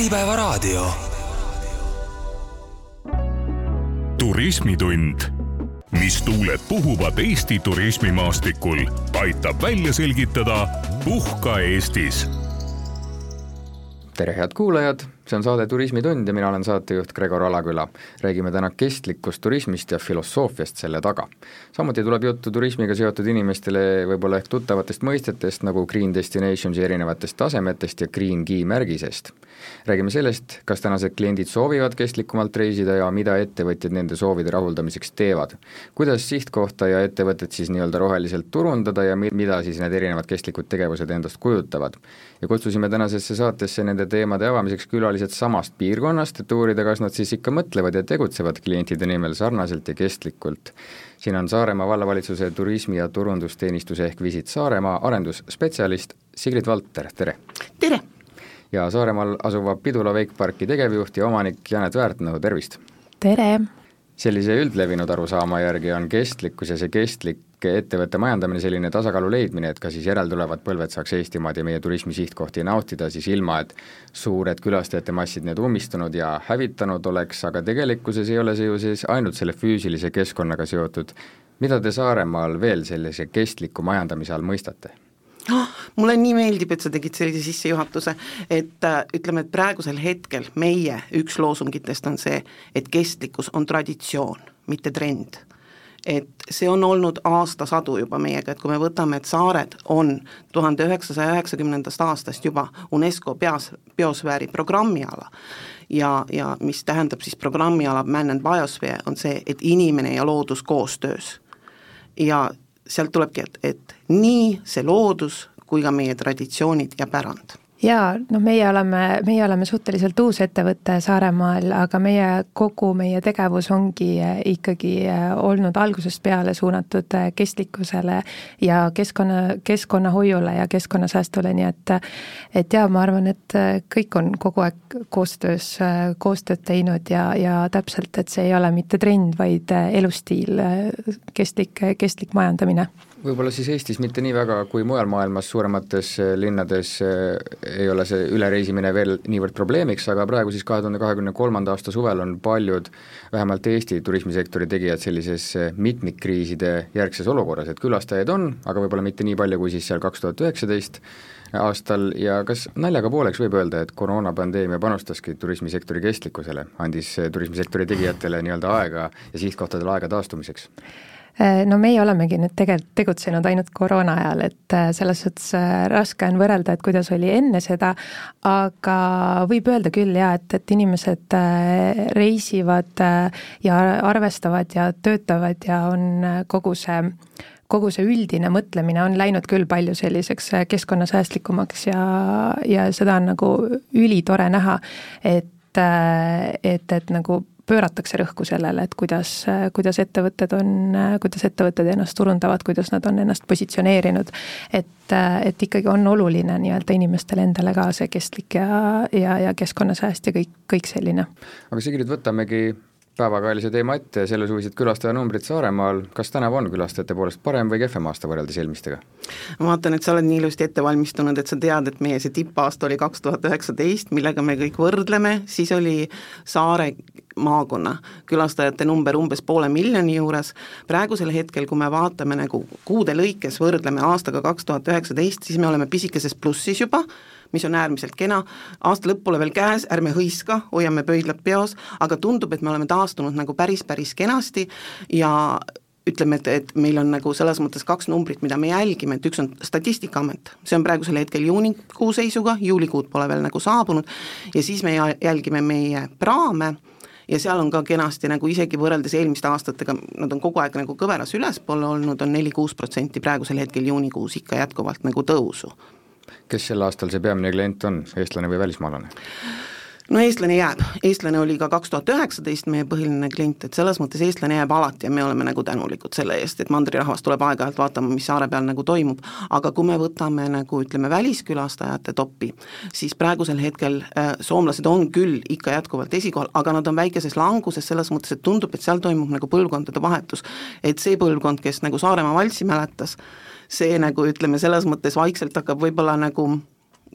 Äripäevaraadio. turismitund, mis tuuled puhuvad Eesti turismimaastikul, aitab välja selgitada Puhka Eestis. tere, head kuulajad, see on saade Turismitund ja mina olen saatejuht Gregor Alaküla. räägime täna kestlikust turismist ja filosoofiast selle taga. samuti tuleb juttu turismiga seotud inimestele võib-olla ehk tuttavatest mõistetest nagu Green Destinationsi erinevatest tasemetest ja Green Key märgisest. räägime sellest, kas tänased kliendid soovivad kestlikumalt reisida ja mida ettevõtjad nende soovide rahuldamiseks teevad. kuidas sihtkohta ja ettevõtet siis nii-öelda roheliselt turundada ja mi-, mida siis need erinevad kestlikud tegevused endast kujutavad. ja kutsusime tänasesse saatesse nende teemade avamiseks külalised külalised samast piirkonnast, et uurida, kas nad siis ikka mõtlevad ja tegutsevad klientide nimel sarnaselt ja kestlikult. siin on Saaremaa vallavalitsuse turismi- ja turundusteenistuse ehk Visit Saaremaa arendusspetsialist Sigrid Valter, tere! tere! ja Saaremaal asuva Pidula Wakeparki tegevjuht ja omanik Janet Väärtnõu, tervist! tere! Sellise üldlevinud arusaama järgi on kestlikkus ja see kestlik ettevõtte majandamine selline tasakaalu leidmine, et ka siis järeltulevad põlved saaks Eestimaad ja meie turismi sihtkohti nautida siis ilma, et suured külastajate massid need ummistunud ja hävitanud oleks, aga tegelikkuses ei ole see ju siis ainult selle füüsilise keskkonnaga seotud. mida te Saaremaal veel sellise kestliku majandamise all mõistate? Mulle nii meeldib, et sa tegid sellise sissejuhatuse, et äh, ütleme, et praegusel hetkel meie üks loosungitest on see, et kestlikkus on traditsioon, mitte trend et see on olnud aastasadu juba meiega, et kui me võtame, et saared on tuhande üheksasaja üheksakümnendast aastast juba UNESCO peas, biosfääri programmiala ja, ja mis tähendab siis programmiala Man and Biosphere, on see, et inimene ja loodus koostöös. ja sealt tulebki, et, et nii see loodus kui ka meie traditsioonid ja pärand. Jaa, no meie oleme, meie oleme suhteliselt uus ettevõte Saaremaal, aga meie, kogu meie tegevus ongi eh, ikkagi eh, olnud algusest peale suunatud eh, kestlikkusele ja keskkonna, keskkonnahoiule ja keskkonnasäästule, nii et et jaa, ma arvan, et kõik on kogu aeg koostöös, koostööd teinud ja, ja täpselt, et see ei ole mitte trend, vaid elustiil, kestlik, kestlik majandamine võib-olla siis Eestis mitte nii väga kui mujal maailmas, suuremates eh, linnades eh, ei ole see ülereisimine veel niivõrd probleemiks, aga praegu siis kahe tuhande kahekümne kolmanda aasta suvel on paljud, vähemalt Eesti turismisektori tegijad sellises eh, mitmikkriiside järgses olukorras, et külastajaid on, aga võib-olla mitte nii palju kui siis seal kaks tuhat üheksateist aastal ja kas naljaga pooleks võib öelda, et koroonapandeemia panustaski turismisektori kestlikkusele, andis turismisektori tegijatele nii-öelda aega ja sihtkohtadele aega taastumiseks? Äh, no meie olemegi nüüd tegelikult tegutsenud ainult koroona ajal, et äh, selles suhtes äh, raske on võrrelda, et kuidas oli enne seda, aga võib öelda küll jaa, et, et inimesed reisivad ja arvestavad ja töötavad ja on kogu see kogu see üldine mõtlemine on läinud küll palju selliseks keskkonnasäästlikumaks ja, ja seda on nagu ülitore näha, et, et, et nagu pööratakse rõhku sellele, et kuidas, kuidas ettevõtted on, kuidas ettevõtted ennast turundavad, kuidas nad on ennast positsioneerinud. et, et ikkagi on oluline nii-öelda inimestele endale ka see kestlik ja, ja, ja keskkonnasääst ja kõik, kõik selline. aga Sigrid, võtamegi päevakajalise teema ette, sellesuvised külastajanumbrid Saaremaal, kas tänavu on külastajate poolest parem või kehvem aasta võrreldes eelmistega? ma vaatan, et sa oled nii ilusti ette valmistunud, et sa tead, et meie see tippaasta oli kaks tuhat üheksateist, millega me kõik võrdleme, siis oli Saare maakonna külastajate number umbes poole miljoni juures, praegusel hetkel, kui me vaatame nagu kuude lõikes, võrdleme aastaga kaks tuhat üheksateist, siis me oleme pisikeses plussis juba, mis on äärmiselt kena, aasta lõpp pole veel käes, ärme hõiska, hoiame pöidlad peos, aga tundub, et me oleme taastunud nagu päris, päris kenasti ja ütleme, et, et meil on nagu selles mõttes kaks numbrit, mida me jälgime, et üks on Statistikaamet, see on praegusel hetkel juunikuu seisuga, juulikuud pole veel nagu saabunud, ja siis me jälgime meie praame ja seal on ka kenasti nagu isegi võrreldes eelmiste aastatega, nad on kogu aeg nagu kõveras ülespoole olnud, on neli-kuus protsenti praegusel hetkel juunikuus ikka jätkuvalt nagu tõusu. Kes sel aastal see peamine klient on, eestlane või välismaalane? no eestlane jääb, eestlane oli ka kaks tuhat üheksateist meie põhiline klient, et selles mõttes eestlane jääb alati ja me oleme nagu tänulikud selle eest, et mandrirahvas tuleb aeg-ajalt vaatama, mis saare peal nagu toimub, aga kui me võtame nagu ütleme, väliskülastajate topi, siis praegusel hetkel äh, soomlased on küll ikka jätkuvalt esikohal, aga nad on väikeses languses selles mõttes, et tundub, et seal toimub nagu põlvkondade vahetus. et see põlvkond, kes nagu Saaremaa valssi mäletas, see nagu ütleme, selles mõttes vaikselt hakkab võib-olla nagu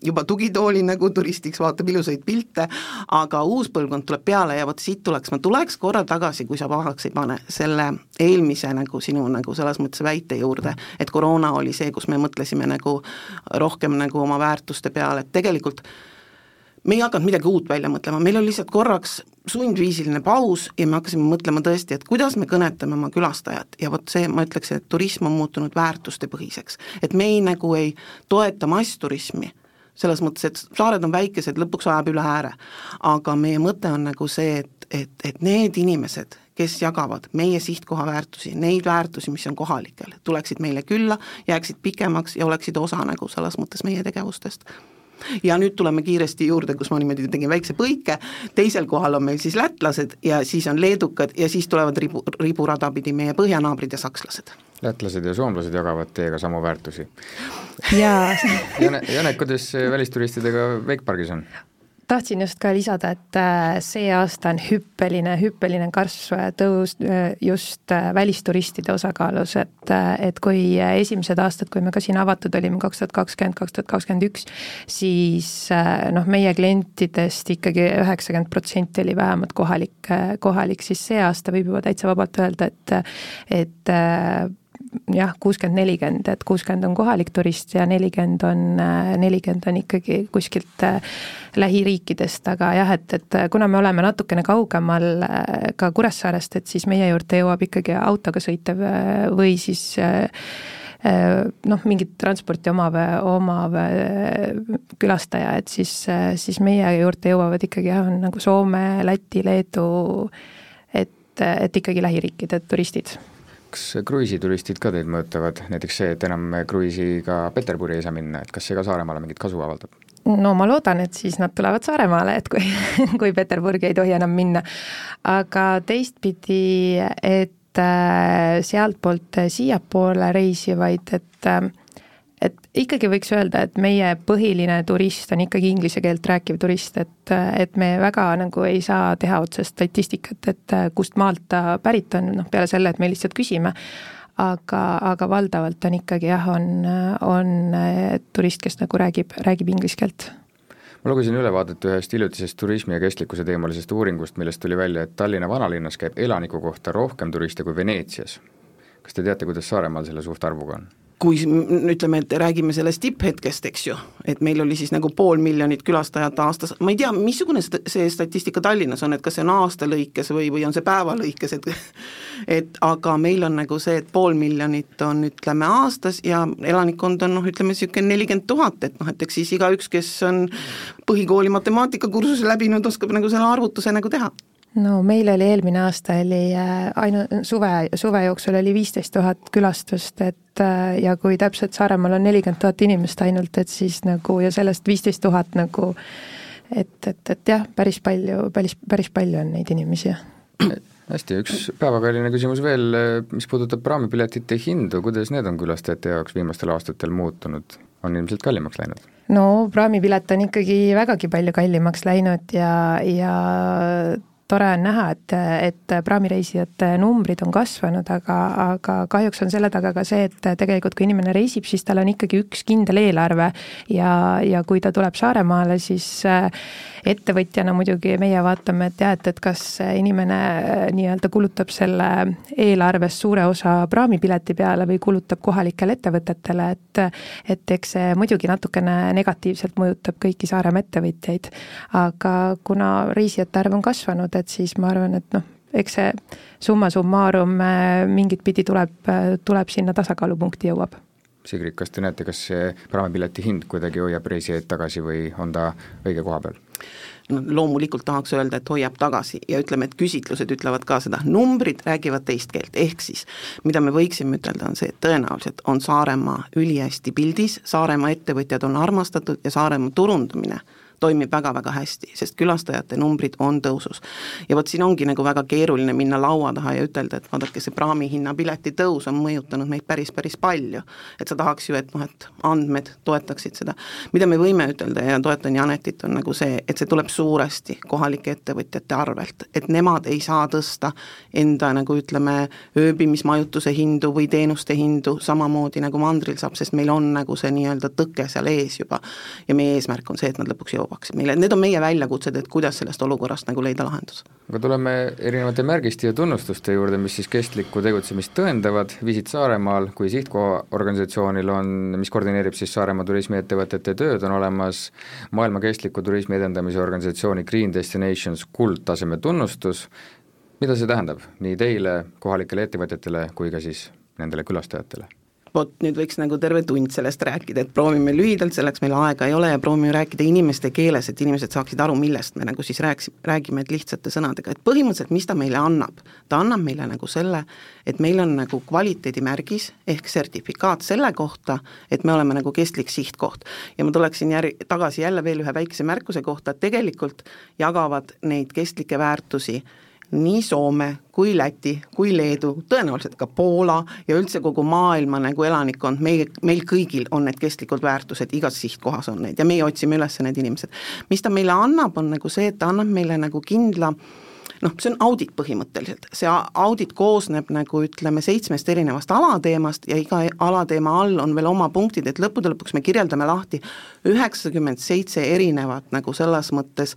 juba tugitooli nagu turistiks, vaatab ilusaid pilte, aga uus põlvkond tuleb peale ja vot siit tuleks, ma tuleks korra tagasi, kui sa pahaks ei pane, selle eelmise nagu sinu nagu selles mõttes väite juurde, et koroona oli see, kus me mõtlesime nagu rohkem nagu oma väärtuste peale, et tegelikult me ei hakanud midagi uut välja mõtlema, meil oli lihtsalt korraks sundviisiline paus ja me hakkasime mõtlema tõesti, et kuidas me kõnetame oma külastajat ja vot see, ma ütleks, et turism on muutunud väärtustepõhiseks. et me ei nagu ei toeta massturismi, selles mõttes, et saared on väikesed, lõpuks ajab üle ääre. aga meie mõte on nagu see, et, et, et need inimesed, kes jagavad meie sihtkoha väärtusi, neid väärtusi, mis on kohalikel, tuleksid meile külla, jääksid pikemaks ja oleksid osa nagu selles mõttes meie tegevustest ja nüüd tuleme kiiresti juurde, kus ma niimoodi tegin väikse põike, teisel kohal on meil siis lätlased ja siis on leedukad ja siis tulevad ribu, riburada pidi meie põhjanaabrid ja sakslased. lätlased ja soomlased jagavad teiega samu väärtusi. jaa. Jane, Janek, kuidas välisturistidega Wakepargis on? Tahtsin just ka lisada, et äh, see aasta on hüppeline, hüppeline kasv äh, tõus äh, just välisturistide osakaalus, et, et kui esimesed aastad, kui me ka siin avatud olime, kaks tuhat kakskümmend, kaks tuhat kakskümmend üks, siis noh, meie klientidest ikkagi üheksakümmend protsenti oli vähemalt kohalik, kohalik, siis see aasta võib juba täitsa vabalt öelda, et et jah, kuuskümmend, nelikümmend, et kuuskümmend on kohalik turist ja nelikümmend on, nelikümmend on ikkagi kuskilt äh, lähiriikidest, aga jah, et, et kuna me oleme natukene kaugemal äh, ka Kuressaarest, et siis meie juurde jõuab ikkagi autoga sõitev äh, või siis noh, mingit transporti omav, omav külastaja, et siis, siis meie juurde jõuavad ikkagi jah, on nagu Soome, Läti, Leedu, et, et ikkagi lähiriikide turistid kas kruiisituristid ka teid mõjutavad, näiteks see, et enam kruiisiga Peterburi ei saa minna, et kas see ka Saaremaale mingit kasu avaldab? no ma loodan, et siis nad tulevad Saaremaale, et kui, kui Peterburgi ei tohi enam minna. aga teistpidi, et äh, sealtpoolt siiapoole reisivaid, et äh, ikkagi võiks öelda, et meie põhiline turist on ikkagi inglise keelt rääkiv turist, et, et me väga nagu ei saa teha otsest statistikat, et kust maalt ta pärit on, noh peale selle, et me lihtsalt küsime, aga, aga valdavalt on ikkagi jah, on, on turist, kes nagu räägib, räägib inglise keelt ma lugesin ülevaadet ühest hiljutisest turismi ja kestlikkuse teemalisest uuringust, millest tuli välja, et Tallinna vanalinnas käib elaniku kohta rohkem turiste kui Veneetsias. kas te teate, kuidas Saaremaal selle suhtarvuga on? Kui ütleme, et räägime sellest tipphetkest, eks ju, et meil oli siis nagu pool miljonit külastajat aastas, ma ei tea, missugune see statistika Tallinnas on, et kas see on aasta lõikes või, või on see päeva lõikes, et et aga meil on nagu see, et pool miljonit on ütleme aastas ja elanikkond on noh, ütleme niisugune nelikümmend tuhat, et noh, et eks siis igaüks, kes on põhikooli matemaatikakursuse läbinud, oskab nagu selle arvutuse nagu teha no meil oli eelmine aasta oli äh, ainu-, suve, suve jooksul oli viisteist tuhat külastust, et äh, ja kui täpselt Saaremaal on nelikümmend tuhat inimest ainult, et siis nagu ja sellest viisteist tuhat nagu et, et, et jah, päris palju, päris, päris palju on neid inimesi, jah hästi, üks päevakajaline küsimus veel, mis puudutab praamipiletite hindu, kuidas need on külastajate jaoks viimastel aastatel muutunud, on ilmselt kallimaks läinud? no praamipilet on ikkagi vägagi palju kallimaks läinud ja, ja tore on näha, et, et praamireisijate numbrid on kasvanud, aga, aga kahjuks on selle taga ka see, et tegelikult kui inimene reisib, siis tal on ikkagi üks kindel eelarve ja, ja kui ta tuleb Saaremaale, siis äh, ettevõtjana muidugi meie vaatame, et jah, et, et kas inimene äh, nii-öelda kulutab selle eelarvest suure osa praamipileti peale või kulutab kohalikele ettevõtetele, et et eks see muidugi natukene negatiivselt mõjutab kõiki Saaremaa ettevõtjaid. aga kuna reisijate arv on kasvanud, et siis ma arvan, et noh, eks see summa summarum äh, mingit pidi tuleb, äh, tuleb sinna tasakaalupunkti jõuab. Sigrid, kas te näete, kas see praamipileti hind kuidagi hoiab reisijaid tagasi või on ta õige koha peal? no loomulikult tahaks öelda, et hoiab tagasi ja ütleme, et küsitlused ütlevad ka seda, numbrid räägivad teist keelt, ehk siis mida me võiksime ütelda, on see, et tõenäoliselt on Saaremaa ülihästi pildis, Saaremaa ettevõtjad on armastatud ja Saaremaa turundamine toimib väga-väga hästi, sest külastajate numbrid on tõusus. ja vot siin ongi nagu väga keeruline minna laua taha ja ütelda, et vaadake, see praami hinna pileti tõus on mõjutanud meid päris, päris palju. et sa tahaks ju, et noh, et andmed toetaksid seda. mida me võime ütelda ja toetan Janetit, on nagu see, et see tuleb suuresti kohalike ettevõtjate arvelt, et nemad ei saa tõsta enda nagu ütleme, ööbimismajutuse hindu või teenuste hindu samamoodi nagu mandril saab, sest meil on nagu see nii-öelda tõke seal ees juba. ja meie eesmärk on see, et nad lõpuks jõuaksid meile, need on meie väljakutsed, et kuidas sellest olukorrast nagu leida lahendus. aga tuleme erinevate märgiste ja tunnustuste juurde, mis siis kestlikku tegutsemist tõendavad, Visit Saaremaal kui sihtkoha organisatsioonil on, mis koordineerib siis Saaremaa turismiettevõtete tööd, on olemas maailma kestliku turismi edendamise organisatsiooni Green Destinations kuldtaseme tunnustus, mida see tähendab nii teile, kohalikele ettevõtjatele, kui ka siis nendele külastajatele? Vot nüüd võiks nagu terve tund sellest rääkida, et proovime lühidalt, selleks meil aega ei ole ja proovime rääkida inimeste keeles, et inimesed saaksid aru, millest me nagu siis rääks-, räägime, et lihtsate sõnadega, et põhimõtteliselt mis ta meile annab? ta annab meile nagu selle, et meil on nagu kvaliteedimärgis ehk sertifikaat selle kohta, et me oleme nagu kestlik sihtkoht. ja ma tuleksin jär-, tagasi jälle veel ühe väikese märkuse kohta, et tegelikult jagavad neid kestlikke väärtusi nii Soome kui Läti kui Leedu, tõenäoliselt ka Poola ja üldse kogu maailma nagu elanikkond, meil, meil kõigil on need kestlikud väärtused, igas sihtkohas on need ja meie otsime üles need inimesed. mis ta meile annab, on nagu see, et ta annab meile nagu kindla noh, see on audit põhimõtteliselt, see audit koosneb nagu ütleme, seitsmest erinevast alateemast ja iga alateema all on veel oma punktid, et lõppude lõpuks me kirjeldame lahti üheksakümmend seitse erinevat nagu selles mõttes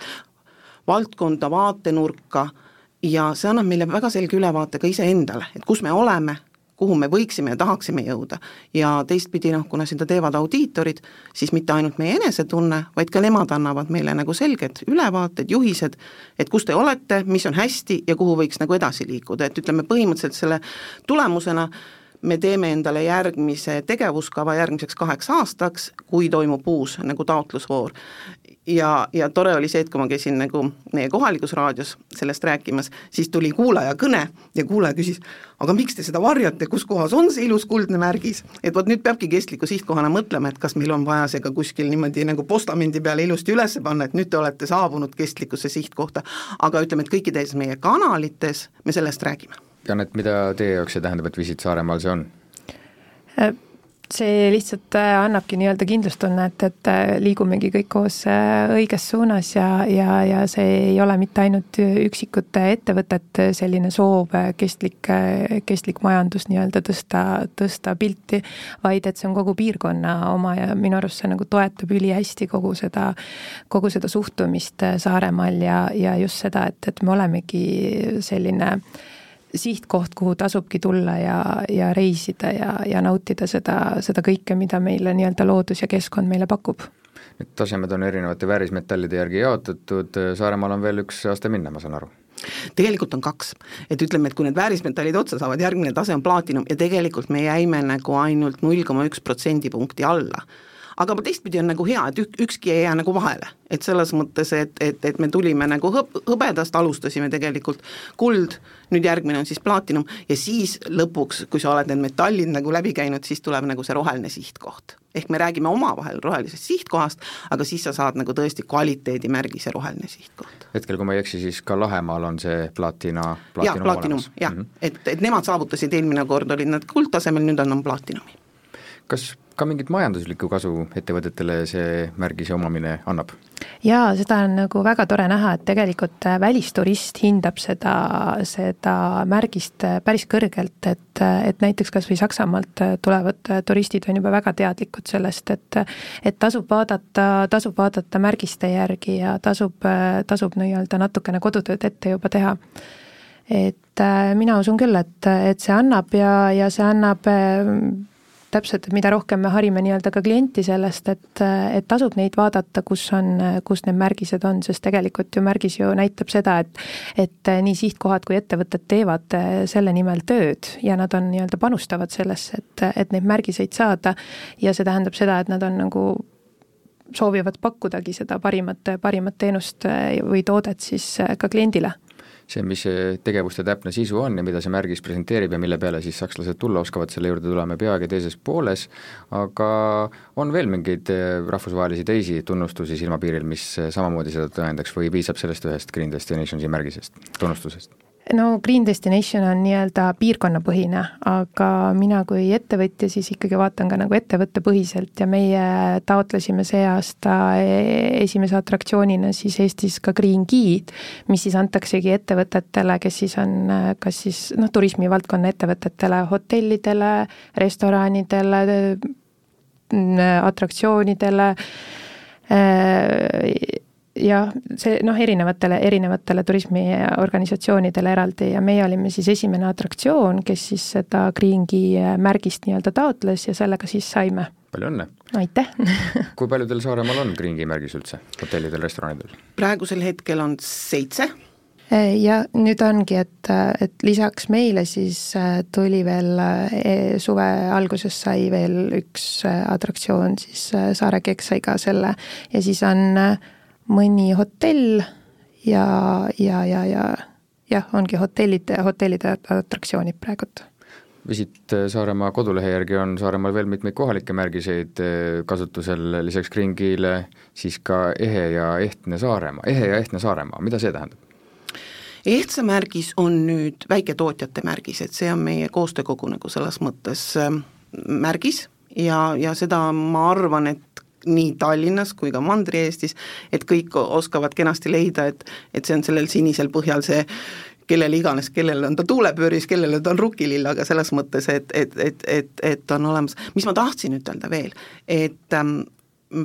valdkonda, vaatenurka ja see annab meile väga selge ülevaate ka iseendale, et kus me oleme, kuhu me võiksime ja tahaksime jõuda. ja teistpidi noh, kuna seda teevad audiitorid, siis mitte ainult meie enesetunne, vaid ka nemad annavad meile nagu selged ülevaated, juhised, et kus te olete, mis on hästi ja kuhu võiks nagu edasi liikuda, et ütleme, põhimõtteliselt selle tulemusena me teeme endale järgmise tegevuskava järgmiseks kaheks aastaks, kui toimub uus nagu taotlusvoor. Ja, ja tore oli see, et kui ma käisin nagu meie kohalikus raadios sellest rääkimas, siis tuli kuulaja kõne ja kuulaja küsis, aga miks te seda varjate, kus kohas on see ilus kuldne märgis, et vot nüüd peabki kestliku sihtkohana mõtlema, et kas meil on vaja see ka kuskil niimoodi nagu postamendi peale ilusti üles panna, et nüüd te olete saabunud kestlikkusse sihtkohta, aga ütleme, et kõikides meie kanalites me sellest räägime. Janet, mida teie jaoks see tähendab, et Visit Saaremaal see on? Äh, see lihtsalt äh, annabki nii-öelda kindlustunnet, et äh, liigumegi kõik koos õiges suunas ja, ja, ja see ei ole mitte ainult üksikute ettevõtete selline soov kestlik, kestlik majandus nii-öelda tõsta, tõsta pilti, vaid et see on kogu piirkonna oma ja minu arust see nagu toetab ülihästi kogu seda, kogu seda suhtumist Saaremaal ja, ja just seda, et, et me olemegi selline äh, sihtkoht, kuhu tasubki tulla ja, ja reisida ja, ja nautida seda, seda kõike, mida meile nii-öelda loodus ja keskkond meile pakub. Need tasemed on erinevate väärismetallide järgi jaotatud, Saaremaal on veel üks aste minna, ma saan aru. Tegelikult on kaks, et ütleme, et kui need väärismetallid otsa saavad, järgmine tase on plaatinum ja tegelikult me jäime nagu ainult null koma üks protsendipunkti alla aga teistpidi on nagu hea, et ük, ükski ei jää nagu vahele. et selles mõttes, et, et, et me tulime nagu hõb-, hõbedast, alustasime tegelikult kuld, nüüd järgmine on siis plaatinum ja siis lõpuks, kui sa oled need metallid nagu läbi käinud, siis tuleb nagu see roheline sihtkoht. ehk me räägime omavahel rohelisest sihtkohast, aga siis sa saad nagu tõesti kvaliteedimärgise roheline sihtkoht. hetkel, kui ma ei eksi, siis ka Lahemaal on see plaatina, plaatinum jah, plaatinum, jah mm, -hmm. et, et nemad saavutasid, eelmine kord olid nad kuldtasemel, nüüd on nad plaatinumi. Kas ka mingit majanduslikku kasu ettevõtetele see märgise omamine annab? jaa, seda on nagu väga tore näha, et tegelikult äh, välisturist hindab seda, seda märgist äh, päris kõrgelt, et, äh, et näiteks kas või Saksamaalt tulevad turistid on juba väga teadlikud sellest, et et tasub vaadata, tasub vaadata märgiste järgi ja tasub, tasub nii-öelda natukene kodutööd ette juba teha et mina usun küll, et, et see annab ja, ja see annab täpselt, et mida rohkem me harime nii-öelda ka klienti sellest, et, et tasub neid vaadata, kus on, kus need märgised on, sest tegelikult ju märgis ju näitab seda, et et nii sihtkohad kui ettevõtted teevad selle nimel tööd ja nad on nii-öelda panustavad sellesse, et, et neid märgiseid saada. Ja see tähendab seda, et nad on nagu soovivad pakkudagi seda parimat, parimat teenust või toodet siis ka kliendile see, mis see tegevuste täpne sisu on ja mida see märgis presenteerib ja mille peale siis sakslased tulla oskavad, selle juurde tuleme peagi teises pooles, aga on veel mingeid eh, rahvusvahelisi teisi tunnustusi silmapiiril, mis eh, samamoodi seda tõendaks või piisab sellest ühest Green Destinationsi märgisest, tunnustusest? No Green Destination on nii-öelda piirkonnapõhine, aga mina kui ettevõtja siis ikkagi vaatan ka nagu ettevõttepõhiselt ja meie taotlesime see aasta e-, esimese atraktsioonina siis Eestis ka Green Guide, mis siis antaksegi ettevõtetele, kes siis on kas siis noh, turismivaldkonna ettevõtetele, hotellidele, restoranidele, atraktsioonidele jah, see noh, erinevatele, erinevatele turismiorganisatsioonidele eraldi ja meie olime siis esimene atraktsioon, kes siis seda Greengi märgist nii-öelda taotles ja sellega siis saime. palju õnne! aitäh kui paljudel Saaremaal on Greengi märgis üldse, hotellidel, restoranidel? praegusel hetkel on seitse ja nüüd ongi, et, et lisaks meile siis äh, tuli veel e, suve alguses sai veel üks äh, atraktsioon siis Saare Keks sai ka selle ja siis on äh, mõni hotell ja, ja, ja, ja jah, ongi hotellide, hotellide atraktsioonid praegult. Visit Saaremaa kodulehe järgi on Saaremaal veel mitmeid kohalikke märgiseid eh, kasutusel, lisaks Kringile siis ka ehe ja ehtne Saaremaa, ehe ja ehtne Saaremaa, mida see tähendab? ehtsa märgis on nüüd väiketootjate märgis, et see on meie koostöökogu nagu selles mõttes äh, märgis ja, ja seda ma arvan, et nii Tallinnas kui ka Mandri-Eestis, et kõik oskavad kenasti leida, et et see on sellel sinisel põhjal see kellel iganes, kellel on ta tuulepööris, kellel ta on rukkilill, aga selles mõttes, et, et, et, et, et on olemas, mis ma tahtsin ütelda veel, et ähm,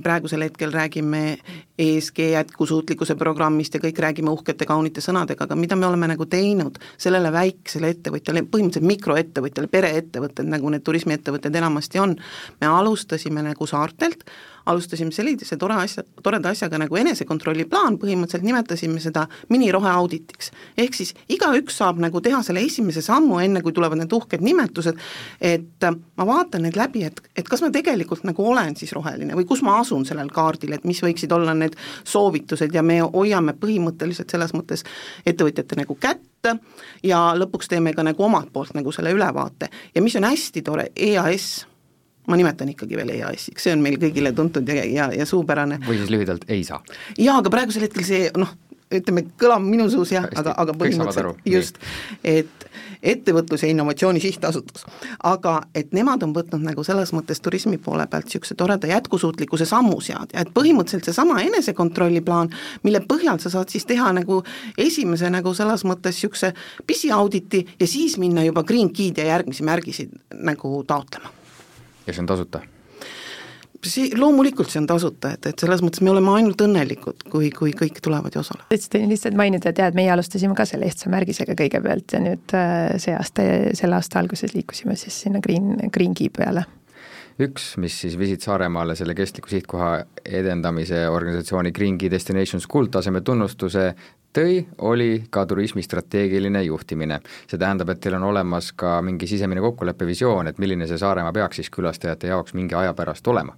praegusel hetkel räägime ESG jätkusuutlikkuse programmist ja kõik räägime uhkete kaunite sõnadega, aga mida me oleme nagu teinud sellele väiksele ettevõtjale, põhimõtteliselt mikroettevõtjale, pereettevõtted, nagu need turismiettevõtted enamasti on, me alustasime nagu saartelt, alustasime sellise tore asja, toreda asjaga nagu enesekontrolli plaan, põhimõtteliselt nimetasime seda miniroheauditiks. ehk siis igaüks saab nagu teha selle esimese sammu, enne kui tulevad need uhked nimetused, et äh, ma vaatan need läbi, et, et kas ma tegelikult nagu olen siis roheline või kus ma asun sellel kaardil, et mis võiksid olla need soovitused ja me hoiame põhimõtteliselt selles mõttes ettevõtjate nagu kätt, ja lõpuks teeme ka nagu omalt poolt nagu selle ülevaate ja mis on hästi tore, EAS ma nimetan ikkagi veel EAS-iks, see on meil kõigile tuntud ja, ja, ja suupärane. või siis lühidalt ei saa. jaa, aga praegusel hetkel see noh, ütleme, kõlab minu suus jah, aga, aga põhimõtteliselt just, et ettevõtlus- ja innovatsiooni sihtasutus. aga et nemad on võtnud nagu selles mõttes turismi poole pealt niisuguse toreda jätkusuutlikkuse sammu seadja, et põhimõtteliselt seesama enesekontrolli plaan, mille põhjal sa saad siis teha nagu esimese nagu selles mõttes niisuguse pisiauditi ja siis minna juba Green Key'd ja järgmisi märgisid nagu taotlema ja see on tasuta? see, loomulikult see on tasuta, et, et selles mõttes me oleme ainult õnnelikud, kui, kui kõik tulevad ja osalevad. tahtsin lihtsalt mainida, et jah, et meie alustasime ka selle ehtsa märgisega kõigepealt ja nüüd äh, see aasta, selle aasta alguses liikusime siis sinna Green, Green Key peale üks, mis siis Visit Saaremaale selle kestliku sihtkoha edendamise organisatsiooni Green Key Destinations kuldtaseme tunnustuse tõi, oli ka turismi strateegiline juhtimine. see tähendab, et teil on olemas ka mingi sisemine kokkulepe, visioon, et milline see Saaremaa peaks siis külastajate jaoks mingi aja pärast olema.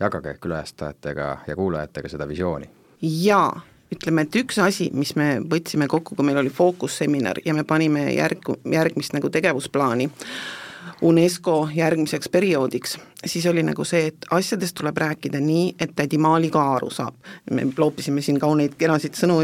jagage külastajatega ja kuulajatega seda visiooni. jaa, ütleme, et üks asi, mis me võtsime kokku, kui meil oli fookusseminar ja me panime järg, järgmist nagu tegevusplaani, UNESCO järgmiseks perioodiks, siis oli nagu see, et asjadest tuleb rääkida nii, et tädi Maali ka aru saab. me loopisime siin kauneid kenasid sõnu,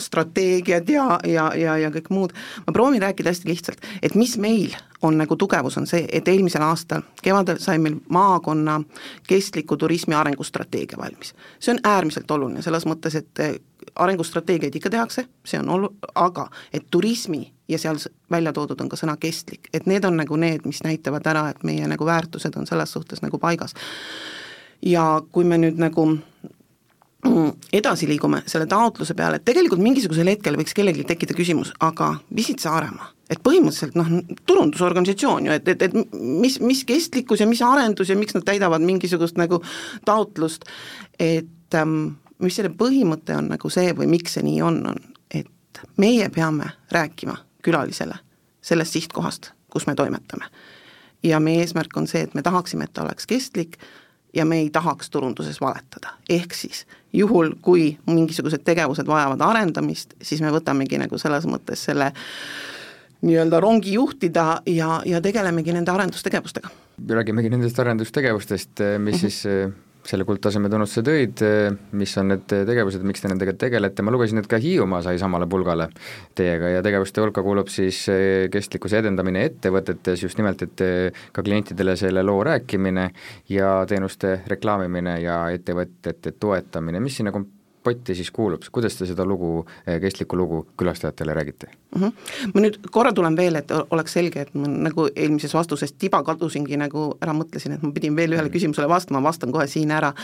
strateegiad ja, ja, ja, ja kõik muud, ma proovin rääkida hästi lihtsalt, et mis meil on nagu tugevus, on see, et eelmisel aastal kevadel sai meil maakonna kestliku turismi arengustrateegia valmis. see on äärmiselt oluline selles mõttes, et arengustrateegiaid ikka tehakse, see on olu-, aga et turismi ja seal välja toodud on ka sõna kestlik, et need on nagu need, mis näitavad ära, et meie nagu väärtused on selles suhtes nagu paigas. ja kui me nüüd nagu edasi liigume selle taotluse peale, et tegelikult mingisugusel hetkel võiks kellelgi tekkida küsimus, aga Visit Saaremaa, et põhimõtteliselt noh, turundusorganisatsioon ju, et, et, et mis, mis kestlikkus ja mis arendus ja miks nad täidavad mingisugust nagu taotlust, et ähm, mis selle põhimõte on nagu see või miks see nii on, on, et meie peame rääkima külalisele sellest sihtkohast, kus me toimetame. ja meie eesmärk on see, et me tahaksime, et ta oleks kestlik ja me ei tahaks turunduses valetada, ehk siis juhul, kui mingisugused tegevused vajavad arendamist, siis me võtamegi nagu selles mõttes selle nii-öelda rongi juhtida ja, ja tegelemegi nende arendustegevustega. räägimegi nendest arendustegevustest, mis mm -hmm. siis selle kuldtaseme tunnusse tõid, mis on need tegevused, miks te nendega tegelete, ma lugesin, et ka Hiiumaa sai samale pulgale teiega ja tegevuste hulka kuulub siis kestlikkuse edendamine ettevõtetes, just nimelt, et ka klientidele selle loo rääkimine ja teenuste reklaamimine ja ettevõtete toetamine, mis sinna kom-, potti siis kuulub, kuidas te seda lugu, eh, kestlikku lugu külastajatele räägite mm? -hmm. ma nüüd korra tulen veel, et oleks selge, et ma nagu eelmises vastuses tiba kadusingi nagu ära mõtlesin, et ma pidin veel ühele mhm. küsimusele vastama, vastan kohe siin ära,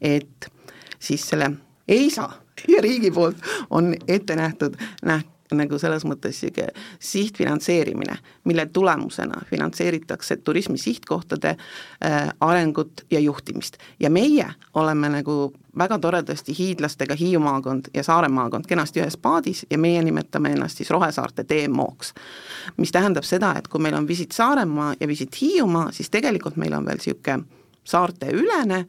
et siis selle EISA ja riigi poolt on ette nähtud, näht-, nagu selles mõttes niisugune sihtfinantseerimine, mille tulemusena finantseeritakse turismi sihtkohtade äh, arengut ja juhtimist. ja meie oleme nagu väga toredasti hiidlastega Hiiu maakond ja Saare maakond kenasti ühes paadis ja meie nimetame ennast siis Rohesaarte DMO-ks. mis tähendab seda, et kui meil on Visit Saaremaa ja Visit Hiiumaa, siis tegelikult meil on veel niisugune saarteülene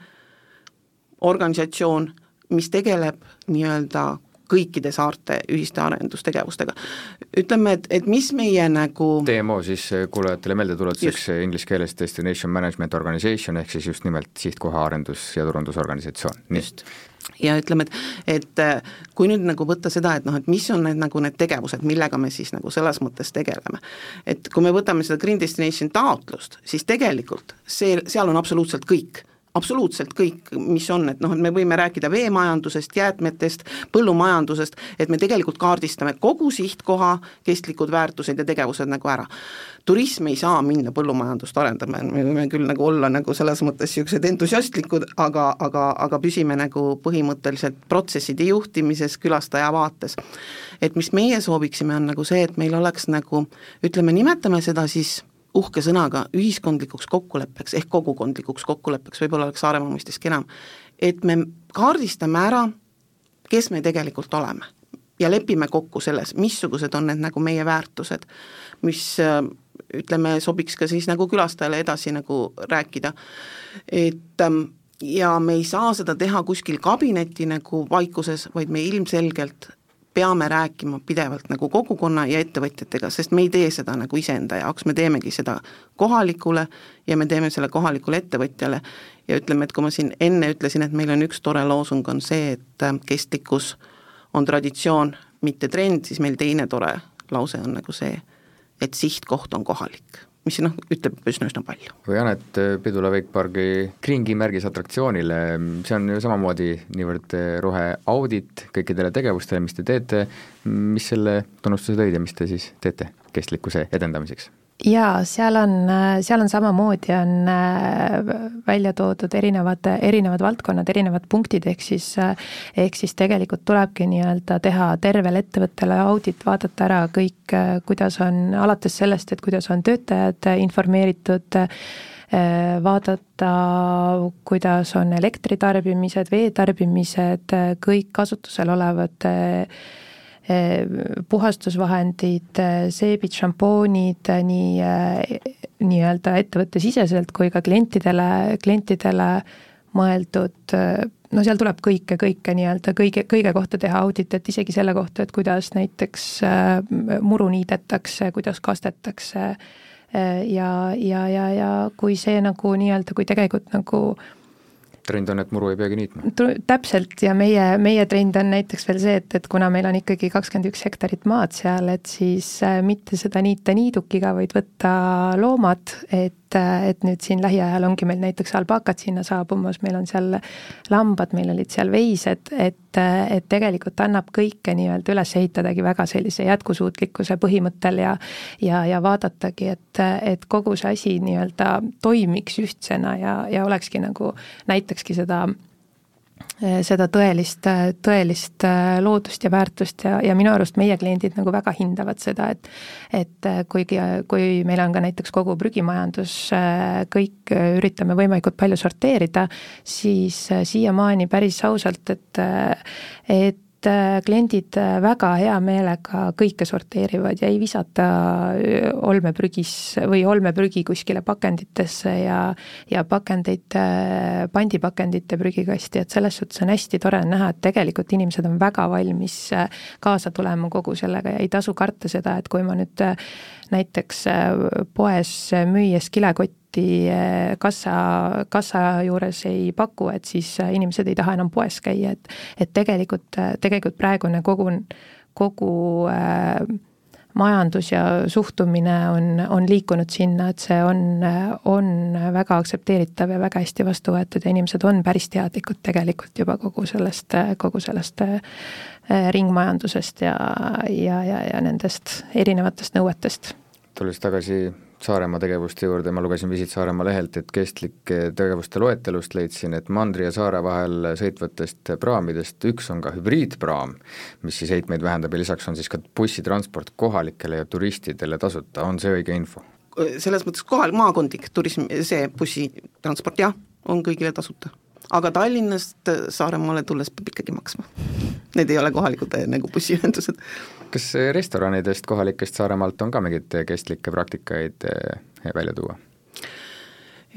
organisatsioon, mis tegeleb nii-öelda kõikide saarte ühiste arendustegevustega. ütleme, et, et mis meie nagu DMO siis eh, kuulajatele meeldetuletuseks inglise keeles Destination Management Organization ehk siis just nimelt sihtkoha arendus- ja turundusorganisatsioon, nii. ja ütleme, et, et eh, kui nüüd nagu võtta seda, et noh, et mis on need nagu need tegevused, millega me siis nagu selles mõttes tegeleme. et kui me võtame seda Green Destination taotlust, siis tegelikult see, seal on absoluutselt kõik absoluutselt kõik, mis on, et noh, et me võime rääkida veemajandusest, jäätmetest, põllumajandusest, et me tegelikult kaardistame kogu sihtkoha kestlikud väärtused ja tegevused nagu ära. turism ei saa minna põllumajandust arendama, me võime küll nagu olla nagu selles mõttes niisugused entusiastlikud, aga, aga, aga püsime nagu põhimõtteliselt protsesside juhtimises, külastaja vaates. et mis meie sooviksime, on nagu see, et meil oleks nagu ütleme, nimetame seda siis uhke sõnaga ühiskondlikuks kokkuleppeks ehk kogukondlikuks kokkuleppeks, võib-olla oleks Saaremaa mõistes kenam, et me kaardistame ära, kes me tegelikult oleme ja lepime kokku selles, missugused on need nagu meie väärtused, mis ütleme, sobiks ka siis nagu külastajale edasi nagu rääkida, et ähm, ja me ei saa seda teha kuskil kabineti nagu vaikuses, vaid me ilmselgelt peame rääkima pidevalt nagu kogukonna ja ettevõtjatega, sest me ei tee seda nagu iseenda jaoks, me teemegi seda kohalikule ja me teeme selle kohalikule ettevõtjale. Ja ütleme, et kui ma siin enne ütlesin, et meil on üks tore loosung, on see, et äh, kestlikkus on traditsioon, mitte trend, siis meil teine tore lause on nagu see, et sihtkoht on kohalik mis noh, ütleb üsna-üsna palju. või Janet, Pidula Wakepargi Kringi märgis atraktsioonile, see on ju samamoodi niivõrd roheaudit kõikidele tegevustele, mis te teete, mis selle tunnustuse tõid ja mis te siis teete kestlikkuse edendamiseks? Jaa, seal on, seal on samamoodi, on äh, välja toodud erinevad, erinevad valdkonnad, erinevad punktid, ehk siis, äh, ehk siis tegelikult tulebki nii-öelda teha tervele ettevõttele audit, vaadata ära kõik, äh, kuidas on, alates sellest, et kuidas on töötajad informeeritud, vaadata, kuidas on elektritarbimised, veetarbimised, kõik kasutusel olevad puhastusvahendid, eh, seebid, šampoonid eh, nii, nii-öelda ettevõttesiseselt kui ka klientidele, klientidele mõeldud, no seal tuleb kõike, kõike nii-öelda kõige, kõige kohta teha audit, et isegi selle kohta, et kuidas näiteks muru niidetakse, kuidas kastetakse ja, ja, ja, ja kui see nagu nii-öelda, kui tegelikult nagu äh, trend on, et muru ei peagi niitma. täpselt, ja meie, meie trend on näiteks veel see, et, et kuna meil on ikkagi kakskümmend üks hektarit maad seal, et siis äh, mitte seda niita niidukiga, vaid võtta loomad, et et, et nüüd siin lähiajal ongi meil näiteks alpakad sinna saabumas, meil on seal lambad, meil olid seal veised, et, et tegelikult annab kõike nii-öelda üles ehitadagi väga sellise jätkusuutlikkuse põhimõttel ja ja, ja vaadatagi, et, et kogu see asi nii-öelda toimiks ühtsena ja, ja olekski nagu, näitakski seda seda tõelist, tõelist eh, loodust ja väärtust ja, ja minu arust meie kliendid nagu väga hindavad seda, et et kuigi, kui meil on ka näiteks kogu prügimajandus, kõik üritame võimalikult palju sorteerida, siis siiamaani päris ausalt, et et äh, kliendid äh, väga hea meelega kõike sorteerivad ja ei visata olmeprügis või olmeprügi kuskile pakenditesse ja ja pakendeid, pandipakendite prügikasti, et selles suhtes on hästi tore näha, et tegelikult inimesed on väga valmis kaasa tulema kogu sellega ja ei tasu karta seda, et kui ma nüüd näiteks poes müües kilekotti eh, kassa, kassa juures ei paku, et siis eh, inimesed ei taha enam poes käia, et et tegelikult, tegelikult praegune kogu, kogu äh, majandus ja suhtumine on, on liikunud sinna, et see on, on väga aktsepteeritav ja väga hästi vastu võetud ja inimesed on päris teadlikud tegelikult juba kogu sellest, kogu sellest ringmajandusest ja, ja, ja, ja nendest erinevatest nõuetest. tulles tagasi Saaremaa tegevuste juurde, ma lugesin Visit Saaremaa lehelt, et kestlike tegevuste loetelust leidsin, et mandri ja saare vahel sõitvatest praamidest üks on ka hübriidpraam, mis siis heitmeid vähendab ja lisaks on siis ka bussitransport kohalikele ja turistidele tasuta, on see õige info? selles mõttes kohal, maakondlik turism, see bussitransport jah, on kõigile tasuta. Aga Tallinnast Saaremaale tulles peab ikkagi maksma. Need ei ole kohalikud nagu bussiühendused kas restoranidest kohalikest Saaremaalt on ka mingeid kestlikke praktikaid välja tuua?